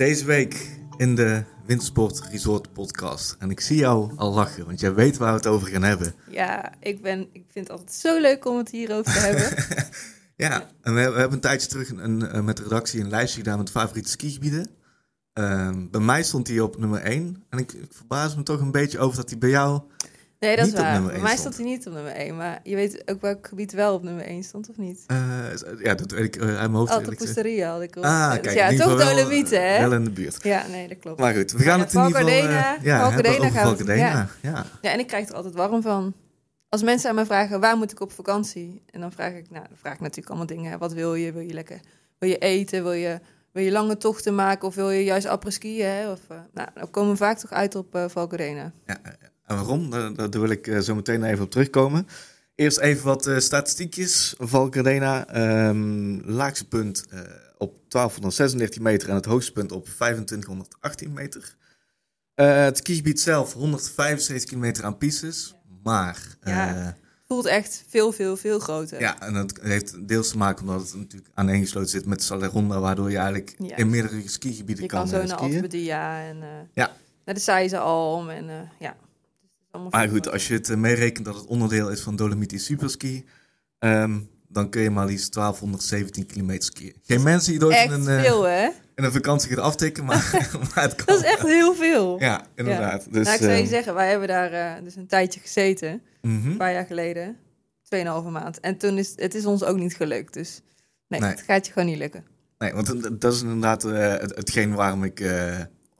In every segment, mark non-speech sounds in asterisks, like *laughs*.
Deze week in de Wintersport Resort podcast. En ik zie jou al lachen, want jij weet waar we het over gaan hebben. Ja, ik, ben, ik vind het altijd zo leuk om het hierover te *laughs* hebben. ja, en we, we, hebben een tijdje terug een, een, met de redactie een lijstje gedaan met favoriete skigebieden. Uh, bij mij stond hij op nummer 1. En ik, ik verbaas me toch een beetje over dat hij bij jou Nee, dat is waar. Bij mij stond hij niet op nummer 1. Maar je weet ook welk gebied wel op nummer 1 stond, of niet? Uh, ja, dat weet ik uh, uit mijn hoofd. Had ik op. Ah, kijk, ja, toch Dolomieten, hè? Wel in de buurt. Ja, nee, dat klopt. Maar goed, we gaan ja, het in ieder geval... Uh, ja, Valkadena gaan we ja. ja. ja, en ik krijg er altijd warm van. Als mensen aan mij vragen, waar moet ik op vakantie? En dan vraag ik, nou, dan vraag ik natuurlijk allemaal dingen. Wat wil je? Wil je lekker... Wil je eten? Wil je... Wil je lange tochten maken of wil je juist? Hè? Of, uh, nou, dan komen we vaak toch uit op uh, ja. En waarom? Daar, daar wil ik uh, zo meteen even op terugkomen. Eerst even wat uh, statistiekjes. Valkardena, um, laagste punt uh, op 1236 meter en het hoogste punt op 2518 meter. het skigebied zelf 175 kilometer aan pistes, maar... Ja, voelt echt veel, veel, veel groter. Ja, en dat heeft deels te maken omdat het natuurlijk aaneengesloten zit met Salaronda, waardoor je eigenlijk ja. in meerdere skigebieden je kan, kan zo naar. Altebedia en ja. naar de Seize Alm en ja... Maar goed, als je het uh, meerekent dat het onderdeel is van Dolomitisch Superski, um, dan kun je maar liefst 1217 kilometer skiën. Geen mensen die ooit in een, uh, veel, in een vakantie gaat aftikken, maar, *laughs* *laughs* maar het kan. Dat is echt heel veel. Ja, inderdaad. Ja. Dus, nou, ik zou je uh, zeggen, wij hebben daar uh, dus een tijdje gezeten, mm -hmm. een paar jaar geleden, tweeënhalve maand. En toen is het is ons ook niet gelukt, dus nee, nee. het gaat je gewoon niet lukken. Nee, want dat is inderdaad het, hetgeen waarom ik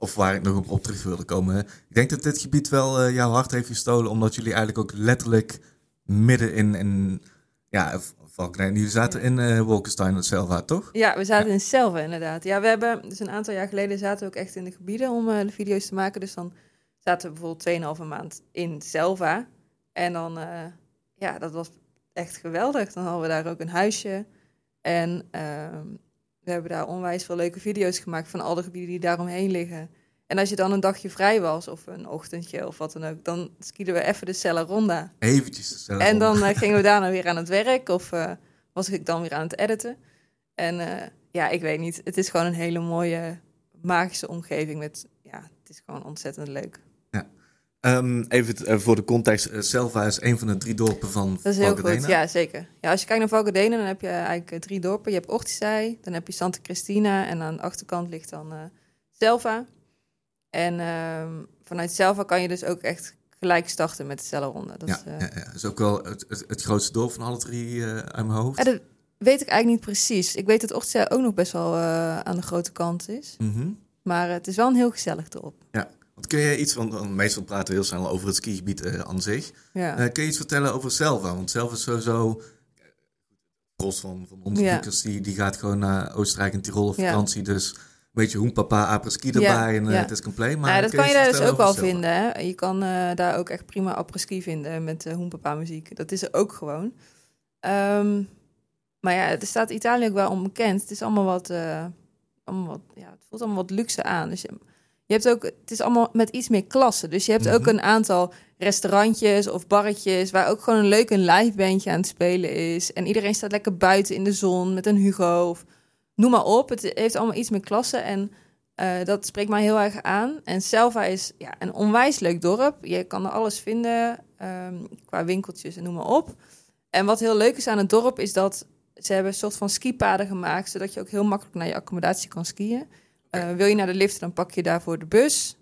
of waar ik nog op, terug wilde komen. Ik denk dat dit gebied wel uh, jouw hart heeft gestolen, omdat jullie eigenlijk ook letterlijk midden in, in ja. Jullie zaten in uh, Wolkenstein en Selva, toch? Ja, we zaten in Selva inderdaad. Ja, we hebben dus een aantal jaar geleden zaten we ook echt in de gebieden om uh, de video's te maken. Dus dan zaten we bijvoorbeeld 2,5 maand in Selva. En dan, ja, dat was echt geweldig. Dan hadden we daar ook een huisje. En ehm, we hebben daar onwijs veel leuke video's gemaakt van al de gebieden die daaromheen liggen. En als je dan een dagje vrij was, of een ochtendje of wat dan ook, dan skieden we even de Cella Ronda. Eventjes de Cella En dan uh, gingen we *laughs* daarna weer aan het werk, of uh, was ik dan weer aan het editen. En uh, ja, ik weet niet, het is gewoon een hele mooie, magische omgeving met, ja, het is gewoon ontzettend leuk. Ja. Um, even voor de context, Selva is een van de drie dorpen van Dat is heel Valkadena. goed, ja zeker. Ja, als je kijkt naar Valkadena, dan heb je eigenlijk drie dorpen. Je hebt Ortisei, dan heb je Santa Cristina en aan de achterkant ligt dan Selva. En uh, vanuit Selva kan je dus ook echt gelijk starten met de cellenronde. Dat ja, is, uh, ja, ja, is ook wel het, het, het, grootste dorp van alle drie uh, uit mijn hoofd. Ja, dat weet ik eigenlijk niet precies. Ik weet dat Ortisei ook nog best wel uh, aan de grote kant is. Mm -hmm. Maar het is wel een heel gezellig dorp. Ja, want kun je iets, want meestal praten we heel snel over het skigebied aan zich. Ja. kun je iets vertellen over Selva? Want Selva is sowieso... Van, van onderzoekers, die, die gaat gewoon naar Oostenrijk en Tirol op vakantie, dus beetje hoenpapa, apres-ski erbij en ja. het is compleet. Maar ja, dat kan je daar dus ook wel vinden. Hè? Je kan uh, daar ook echt prima apres-ski vinden met uh, hoenpapa muziek. Dat is er ook gewoon. Um, maar ja, er staat Italië ook wel onbekend. Het is allemaal wat, uh, allemaal wat ja, het voelt allemaal wat luxe aan. Dus je, je hebt ook, het is allemaal met iets meer klasse. Dus je hebt mm -hmm. ook een aantal restaurantjes of barretjes waar ook gewoon een leuk een live bandje aan het spelen is. En iedereen staat lekker buiten in de zon met een Hugo of noem maar op. Het heeft allemaal iets meer klasse en uh, dat spreekt mij heel erg aan. En Selva is ja, een onwijs leuk dorp. Je kan er alles vinden um, qua winkeltjes en noem maar op. En wat heel leuk is aan het dorp is dat ze hebben een soort van skipaden gemaakt, zodat je ook heel makkelijk naar je accommodatie kan skiën. Uh, wil je naar de lift, dan pak je daarvoor de bus.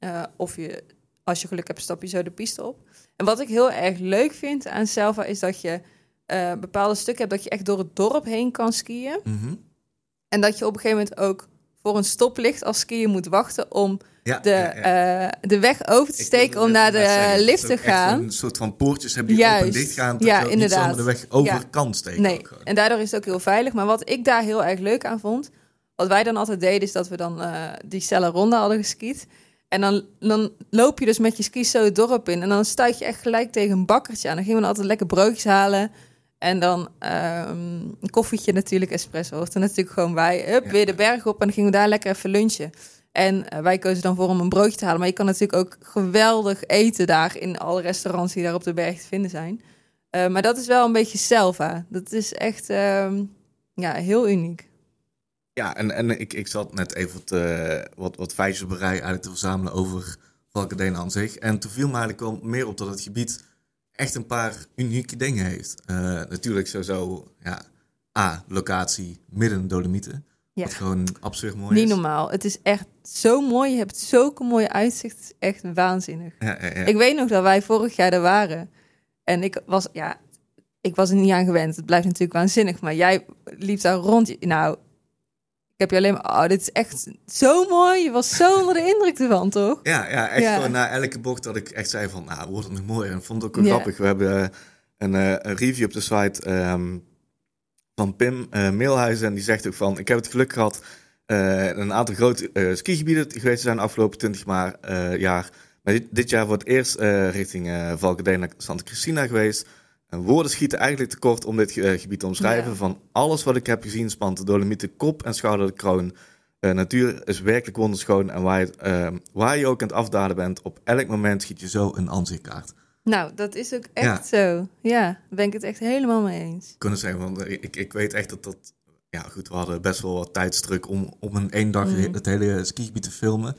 Uh, of je, als je geluk hebt, stap je zo de piste op. En wat ik heel erg leuk vind aan Selva is dat je uh, bepaalde stukken hebt dat je echt door het dorp heen kan skiën. Mm -hmm. En dat je op een gegeven moment ook voor een stoplicht als skier moet wachten om ja, de, ja, ja. Uh, de weg over te steken om naar de zeggen, lift te gaan. Een soort van poortjes hebben die Juist. open dicht gaan, dat ja, je inderdaad. niet de weg over kan steken. Nee, en daardoor is het ook heel veilig. Maar wat ik daar heel erg leuk aan vond, wat wij dan altijd deden, is dat we dan uh, die cellen ronde hadden geskiet. En dan, dan loop je dus met je skis zo het dorp in. En dan stuit je echt gelijk tegen een bakkertje aan. Dan gingen we altijd lekker broodjes halen. En dan um, een koffietje natuurlijk, espresso. Hoort er natuurlijk gewoon bij. Hup, ja. weer de berg op en dan gingen we daar lekker even lunchen. En uh, wij kozen dan voor om een broodje te halen. Maar je kan natuurlijk ook geweldig eten daar in alle restaurants die daar op de berg te vinden zijn. Uh, maar dat is wel een beetje Selva. Dat is echt um, ja, heel uniek. Ja, en, en ik, ik zat net even wat, uh, wat, wat feitjes op rij eigenlijk te verzamelen over Valkendeen aan zich. En toen viel me eigenlijk wel meer op dat het gebied echt een paar unieke dingen heeft. Uh, natuurlijk sowieso, ja, A, locatie midden in de Dolomieten. Ja. Wat gewoon absurd mooi Niet normaal. Het is echt zo mooi. Je hebt zulke mooie uitzicht. Het is echt waanzinnig. Ja, ja, ik weet nog dat wij vorig jaar er waren. En ik was, ja, ik was er niet aan gewend. Het blijft natuurlijk waanzinnig. Maar jij liep daar rond. Nou, heb je alleen maar, oh, dit is echt zo mooi. Je was zo onder de indruk ervan, toch? Ja, ja echt gewoon na elke bocht dat ik echt zei van, nou, wordt het nog mooier. En vond het ook wel grappig. We hebben uh, een, uh, een, review op de site um, van Pim uh, Meelhuizen. En die zegt ook van, ik heb het geluk gehad een aantal grote skigebieden geweest zijn de afgelopen 20 maar, jaar. Maar dit, dit, jaar wordt eerst richting uh, Valkendeen naar Santa Cristina geweest. En woorden schieten eigenlijk tekort om dit gebied te omschrijven. Van alles wat ik heb gezien spant de Dolomieten kop en schouder de kroon. Uh, natuur is werkelijk wonderschoon. En waar je, uh, waar je ook aan het afdalen bent, op elk moment schiet je zo een aanzichtkaart. Nou, dat is ook echt zo. Ja, daar ben ik het echt helemaal mee eens. Kunnen zeggen, want ik, ik weet echt dat dat... Ja, goed, we hadden best wel wat tijdsdruk om op een één dag mm. het hele skigebied te filmen.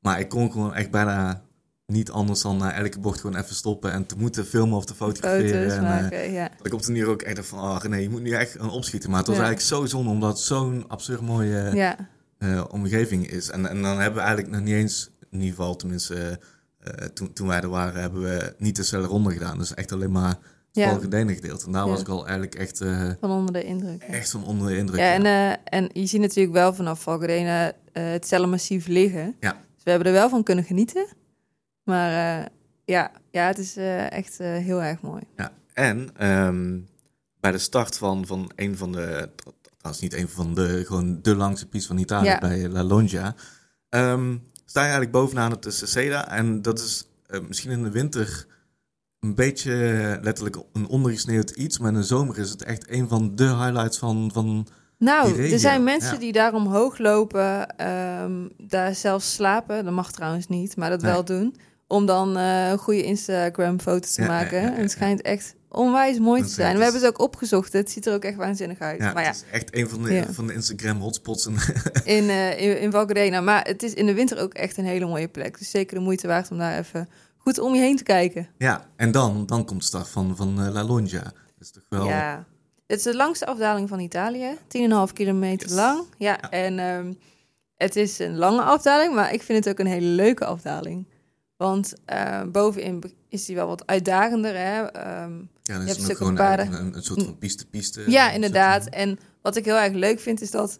Maar ik kon gewoon echt bijna niet anders dan na elke bocht gewoon even stoppen en te moeten filmen of te fotograferen. en, maken, uh, ja. ik op de manier ook echt van, oh nee, je moet nu echt een opschieten. Maar het was eigenlijk zo zonde, omdat het zo'n absurd mooie ja. uh, omgeving is. En, en dan hebben we eigenlijk nog niet eens, in ieder geval tenminste uh, toen, toen wij er waren, hebben we niet de cellen ronde gedaan. Dus echt alleen maar het ja. gedeelte. En daar was ik al eigenlijk echt... van onder de indruk. Echt van onder de indruk, Ja, en, en je ziet natuurlijk wel vanaf Valkendene het cellenmassief liggen. Ja. Dus we hebben er wel van kunnen genieten. Maar uh, ja, ja, het is uh, echt uh, heel erg mooi. Ja, en um, bij de start van, van een van de, trouwens niet een van de, gewoon de langste piste van Italië ja. bij La Longia, um, sta je eigenlijk bovenaan het Ceseda. En dat is misschien in de winter een beetje letterlijk een ondergesneeuwd iets, maar in de zomer is het echt een van de highlights van, van nou, er zijn mensen die daar omhoog lopen, um, daar zelfs slapen. Dat mag trouwens niet, maar dat nee. wel doen. Om dan uh, goede Instagram-foto's te maken. en het schijnt echt onwijs mooi te zijn. We hebben het ook opgezocht. Het ziet er ook echt waanzinnig uit. Ja, maar ja. het is echt een van de, van de Instagram-hotspots. in, *laughs* uh, in, in Valcadena. Maar het is in de winter ook echt een hele mooie plek. Dus zeker de moeite waard om daar even goed om je heen te kijken. Ja, en dan, dan komt de start van, van uh, La Longia. Dat is toch wel... Ja, het is de langste afdaling van Italië. 10,5 kilometer lang. Ja, en um, het is een lange afdaling, maar ik vind het ook een hele leuke afdaling. Want uh, bovenin is die wel wat uitdagender. Hè? Um, ja, dan is het gewoon een, een, een, soort van piste-piste. Ja, inderdaad. En wat ik heel erg leuk vind, is dat...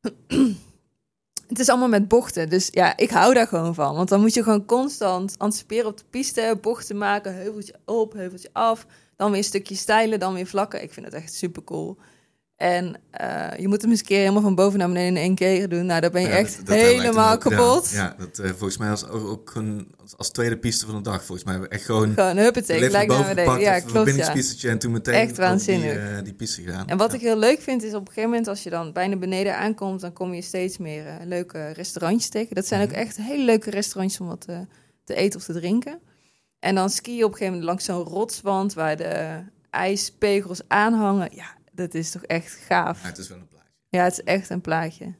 *clears throat* het is allemaal met bochten. Dus ja, ik hou daar gewoon van. Want dan moet je gewoon constant anticiperen op de piste. Bochten maken, heuveltje op, heuveltje af. Dan weer een stukje stijlen, dan weer vlakken. Ik vind het echt super cool. En uh, je moet hem eens een keer helemaal van boven naar beneden in één keer doen. Nou, dan ben je ja, echt dat, helemaal kapot. Ja, dat uh, volgens mij als, ook, een, als tweede piste van de dag. Volgens mij echt gewoon... Gewoon huppatee, gelijk naar beneden. Ja, klopt, ja. en toen meteen echt waanzinnig. die, uh, die piste gedaan. En wat ik heel leuk vind, is op een gegeven moment als je dan bijna beneden aankomt, dan kom je steeds meer leuke restaurantjes tegen. Dat zijn ook mhm. echt hele leuke restaurantjes om wat te eten of te drinken. En dan ski je op een gegeven moment langs zo'n rotswand waar de ijspegels aanhangen. Ja, dat is toch echt gaaf. Ja, het is wel een plaatje. Ja, het is echt een plaatje.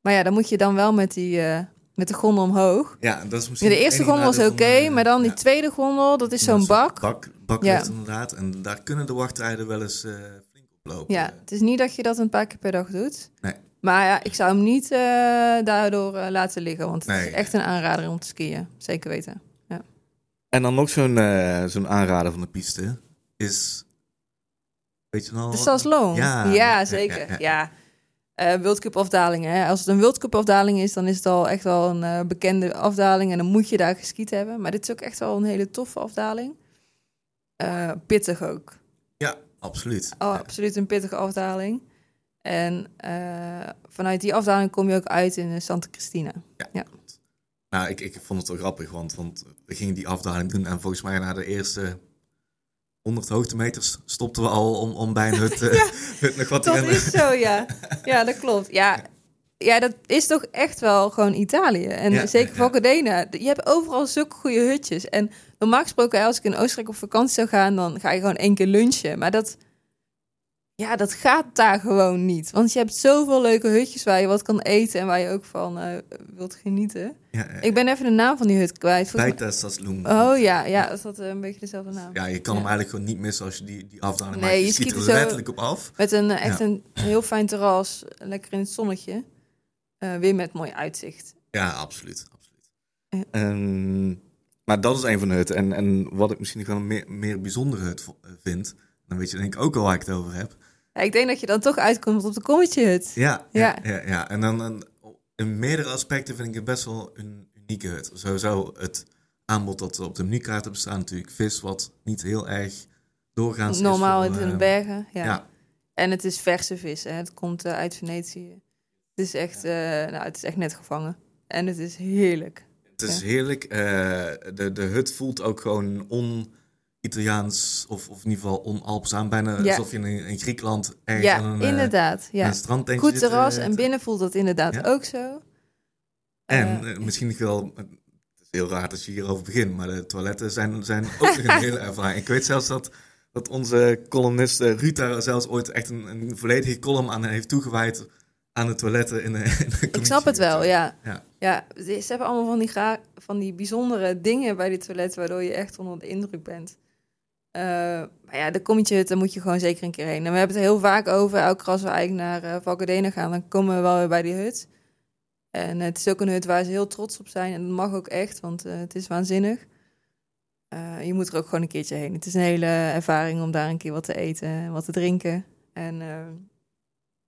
Maar ja, dan moet je dan wel met die... Uh, met de gondel omhoog. Ja, dat is misschien. de eerste gondel is oké, maar dan die tweede gondel, dat is zo'n bak. Bak, bak ja. inderdaad. En daar kunnen de wachttijden wel eens uh, flink oplopen. Ja, het is niet dat je dat een paar keer per dag doet. Nee. Maar ja, ik zou hem niet uh, daardoor laten liggen, want het is echt een aanrader om te skiën. Zeker weten. Ja. En dan nog zo'n zo'n aanrader van de piste is Weet je nou? De Salsloon. Ja, ja, zeker. Ja. Uh, World Cup afdaling. Hè. Als het een World Cup afdaling is, dan is het al echt wel een uh, bekende afdaling. En dan moet je daar geskiet hebben. Maar dit is ook echt wel een hele toffe afdaling. Uh, pittig ook. Ja, absoluut. Oh, Absoluut een pittige afdaling. En vanuit die afdaling kom je ook uit in Santa Cristina. Ja. ja. Nou, ik, ik vond het wel grappig, want, want we gingen die afdaling doen. En volgens mij na de eerste 100 hoogtemeters stopten we al om, om bij een hut, uh, *laughs* ja, hut nog wat te Dat is zo, ja. *laughs* Ja, dat klopt. Ja, ja, dat is toch echt wel gewoon Italië. En ja, zeker voor Cadena. Je hebt overal zulke goede hutjes. En normaal gesproken, als ik in Oostenrijk op vakantie zou gaan, dan ga je gewoon één keer lunchen. Maar dat, Ja, dat gaat daar gewoon niet. Want je hebt zoveel leuke hutjes waar je wat kan eten en waar je ook van uh, wilt genieten. Ja, Ik ben even de naam van die hut kwijt. Volgens Bijta Sasloem. Oh ja, ja, is dat een beetje dezelfde naam? Ja, je kan hem eigenlijk gewoon niet missen als je die, die afdaling Nee, maakt. Je, je schiet schiet er er letterlijk op af. Met een eh, echt Ja. een heel fijn terras, lekker in het zonnetje. Eh, weer met mooi uitzicht. Ja, absoluut. absoluut. Ehm, maar dat is een van de hutten. En, en wat ik misschien nog wel een meer, meer bijzondere hut vind, dan weet je denk ik ook al waar ik het over heb. Ja, ik denk dat je dan toch uitkomt op de kommetje hut. Ja, ja, Ja. ja. ja, En dan een, in meerdere aspecten vind ik het best wel een unieke hut. Sowieso het aanbod dat op de menukaart hebben staan, natuurlijk vis, wat niet heel erg doorgaans is. Normaal in de eh, bergen. Ja. Ja. En het is verse vis. Hè. Het komt eh, uit Venetië. Het is echt, eh, nou, het is echt net gevangen. En het is heerlijk. Het is heerlijk. De, de hut voelt ook gewoon on-Italiaans, of, of in ieder geval on-Alps aan. Bijna Ja. alsof je in, in Griekenland ergens Ja, aan een, eh, inderdaad. Ja. een strandtentje Goed terras eh, en te- binnen voelt dat inderdaad Ja. ook zo. En Eh, eh, misschien wel, het is heel raar dat je hierover begint, maar de toiletten zijn, zijn ook een *laughs* hele ervaring. Ik weet zelfs dat, dat onze columnist eh, Ruud daar zelfs ooit echt een, een volledige column aan heeft toegewijd aan de toiletten in de, in de ik snap het wel, ja. Ja. Ja, ze hebben allemaal van die, van die bijzondere dingen bij die toiletten, waardoor je echt onder de indruk bent. Eh, maar ja, de kommetje hut, daar moet je gewoon zeker een keer heen. En we hebben het heel vaak over. Elke keer als we eigenlijk naar uh, Valkardena gaan, dan komen we wel weer bij die hut. En het is ook een hut waar ze heel trots op zijn. En dat mag ook echt, want eh, het is waanzinnig. Eh, je moet er ook gewoon een keertje heen. Het is een hele ervaring om daar een keer wat te eten en wat te drinken. En eh,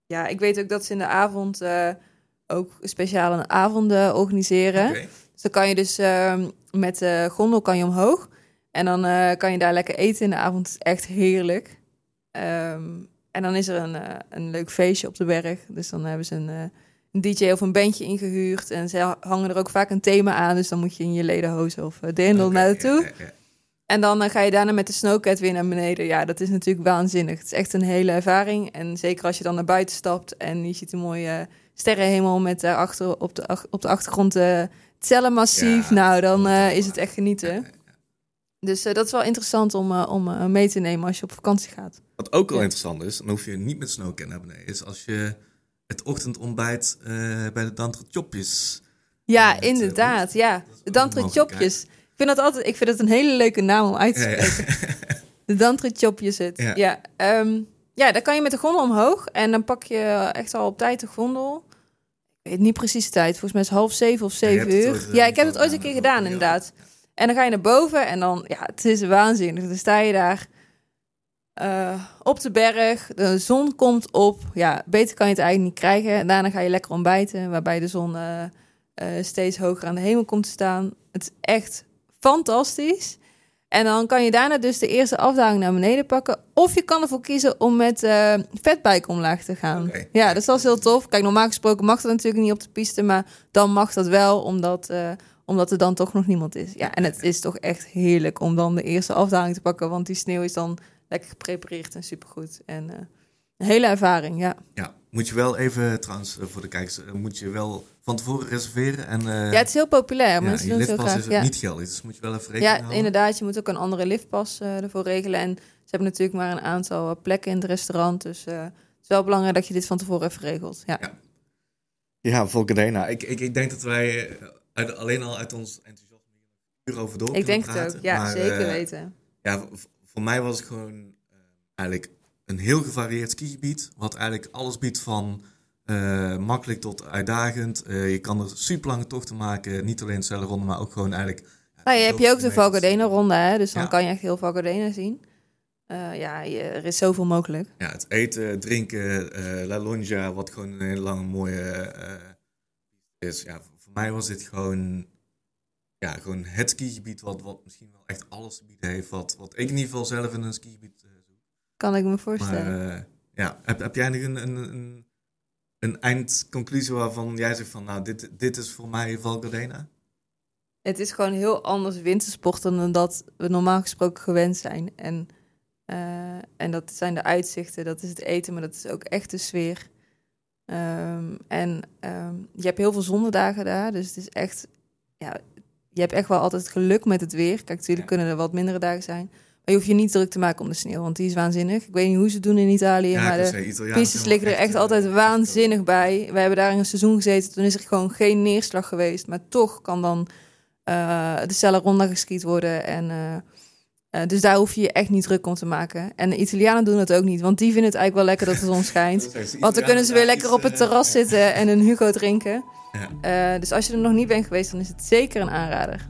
ja, ik weet ook dat ze in de avond eh, ook speciale avonden organiseren. Dus dan kan je dus ehm, met de gondel kan je omhoog. En dan eh, kan je daar lekker eten in de avond. Echt heerlijk. Ehm, en dan is er een, eh, een leuk feestje op de berg. Dus dan hebben ze een, eh, een DJ of een bandje ingehuurd. En ze hangen er ook vaak een thema aan. Dus dan moet je in je lederhozen of dirndl Oké, naartoe. En dan ga je daarna met de snowcat weer naar beneden. Ja, dat is natuurlijk waanzinnig. Het is echt een hele ervaring. En zeker als je dan naar buiten stapt en je ziet een mooie sterrenhemel met daarachter op de, op de achtergrond het cellenmassief. Ja, nou, dan is het echt genieten. Dus eh, dat is wel interessant om, eh, om eh, mee te nemen als je op vakantie gaat. Wat ook wel Ja. interessant is, dan hoef je niet met snowcan naar beneden, is als je het ochtendontbijt eh, bij de Dantre Chopjes. Ja, dat, inderdaad. Ja, de. Ik vind dat altijd, ik vind het een hele leuke naam om uit te Ja, ja. spreken. *laughs* De Dantre Chopjes het. Ja. Ja, ehm, ja, dan kan je met de gondel omhoog en dan pak je echt al op tijd de gondel. Ik weet niet precies de tijd. Volgens mij is het half zeven of zeven uur. ooit, ja, ik heb het ooit een keer gedaan, Ja. inderdaad. En dan ga je naar boven en dan, ja, het is waanzinnig. Dan sta je daar eh, op de berg, de zon komt op. Ja, beter kan je het eigenlijk niet krijgen. En daarna ga je lekker ontbijten, waarbij de zon eh, eh, steeds hoger aan de hemel komt te staan. Het is echt fantastisch. En dan kan je daarna dus de eerste afdaling naar beneden pakken. Of je kan ervoor kiezen om met vetbike omlaag te gaan. Ja, dus dat is heel tof. Kijk, normaal gesproken mag dat natuurlijk niet op de piste. Maar dan mag dat wel, omdat, omdat er dan toch nog niemand is. Ja, en het is toch echt heerlijk om dan de eerste afdaling te pakken. Want die sneeuw is dan lekker geprepareerd en supergoed. En eh, een hele ervaring, ja. Ja, moet je wel even, trouwens, eh, voor de kijkers, eh, moet je wel van tevoren reserveren. En, eh, Ja, het is heel populair. ja, Mensen je doen het heel liftpas graag. is ook Ja. niet geldig, dus moet je wel even rekening Ja, houden. inderdaad. Je moet ook een andere liftpas eh, ervoor regelen. En ze hebben natuurlijk maar een aantal plekken in het restaurant. Dus eh, het is wel belangrijk dat je dit van tevoren even regelt. Ja. Ja. Ja, Volcadena. Ik, ik, ik denk dat wij uit, alleen al uit ons enthousiasme hier over door Ik denk het ook. Ja, Maar, zeker eh, weten. Ja, voor mij was het gewoon eh, eigenlijk een heel gevarieerd skigebied. Wat eigenlijk alles biedt van eh, makkelijk tot uitdagend. Je kan er super lange tochten maken. Niet alleen de ronde, maar ook gewoon eigenlijk... Nou, je hebt je ook de kilometers. Valgardena-ronde, hè? Dus dan Ja. kan je echt heel Valgardena zien. Ja, je, er is zoveel mogelijk. Ja, het eten, drinken, eh La Lonja, wat gewoon een hele lange mooie is. Ja, voor mij was dit gewoon, ja, gewoon het skigebied wat, wat misschien wel echt alles te bieden heeft. Wat, wat ik in ieder geval zelf in een skigebied eh, zoek. Kan ik me Maar voorstellen. eh, ja, heb, heb jij nog een, een, een, een eindconclusie waarvan jij zegt van, nou, dit, dit is voor mij Valgardena? Het is gewoon heel anders wintersporten dan dat we normaal gesproken gewend zijn. En, eh, en dat zijn de uitzichten, dat is het eten, maar dat is ook echt de sfeer. Ehm, en ehm, je hebt heel veel zonnedagen daar, dus het is echt, ja, je hebt echt wel altijd geluk met het weer. Kijk, natuurlijk Ja. kunnen er wat mindere dagen zijn. Maar je hoeft je niet druk te maken om de sneeuw, want die is waanzinnig. Ik weet niet hoe ze het doen in Italië, Ja, maar de pistes liggen er echt eh, altijd waanzinnig bij. We hebben daar in een seizoen gezeten, toen is er gewoon geen neerslag geweest. Maar toch kan dan eh, de cella ronda geskiet worden. En, eh, eh, dus daar hoef je je echt niet druk om te maken. En de Italianen doen het ook niet, want die vinden het eigenlijk wel lekker dat de zon schijnt. *laughs* Want dan kunnen ze weer lekker op het terras Ja, zitten en een Hugo drinken. Ja. Eh, dus als je er nog niet bent geweest, dan is het zeker een aanrader.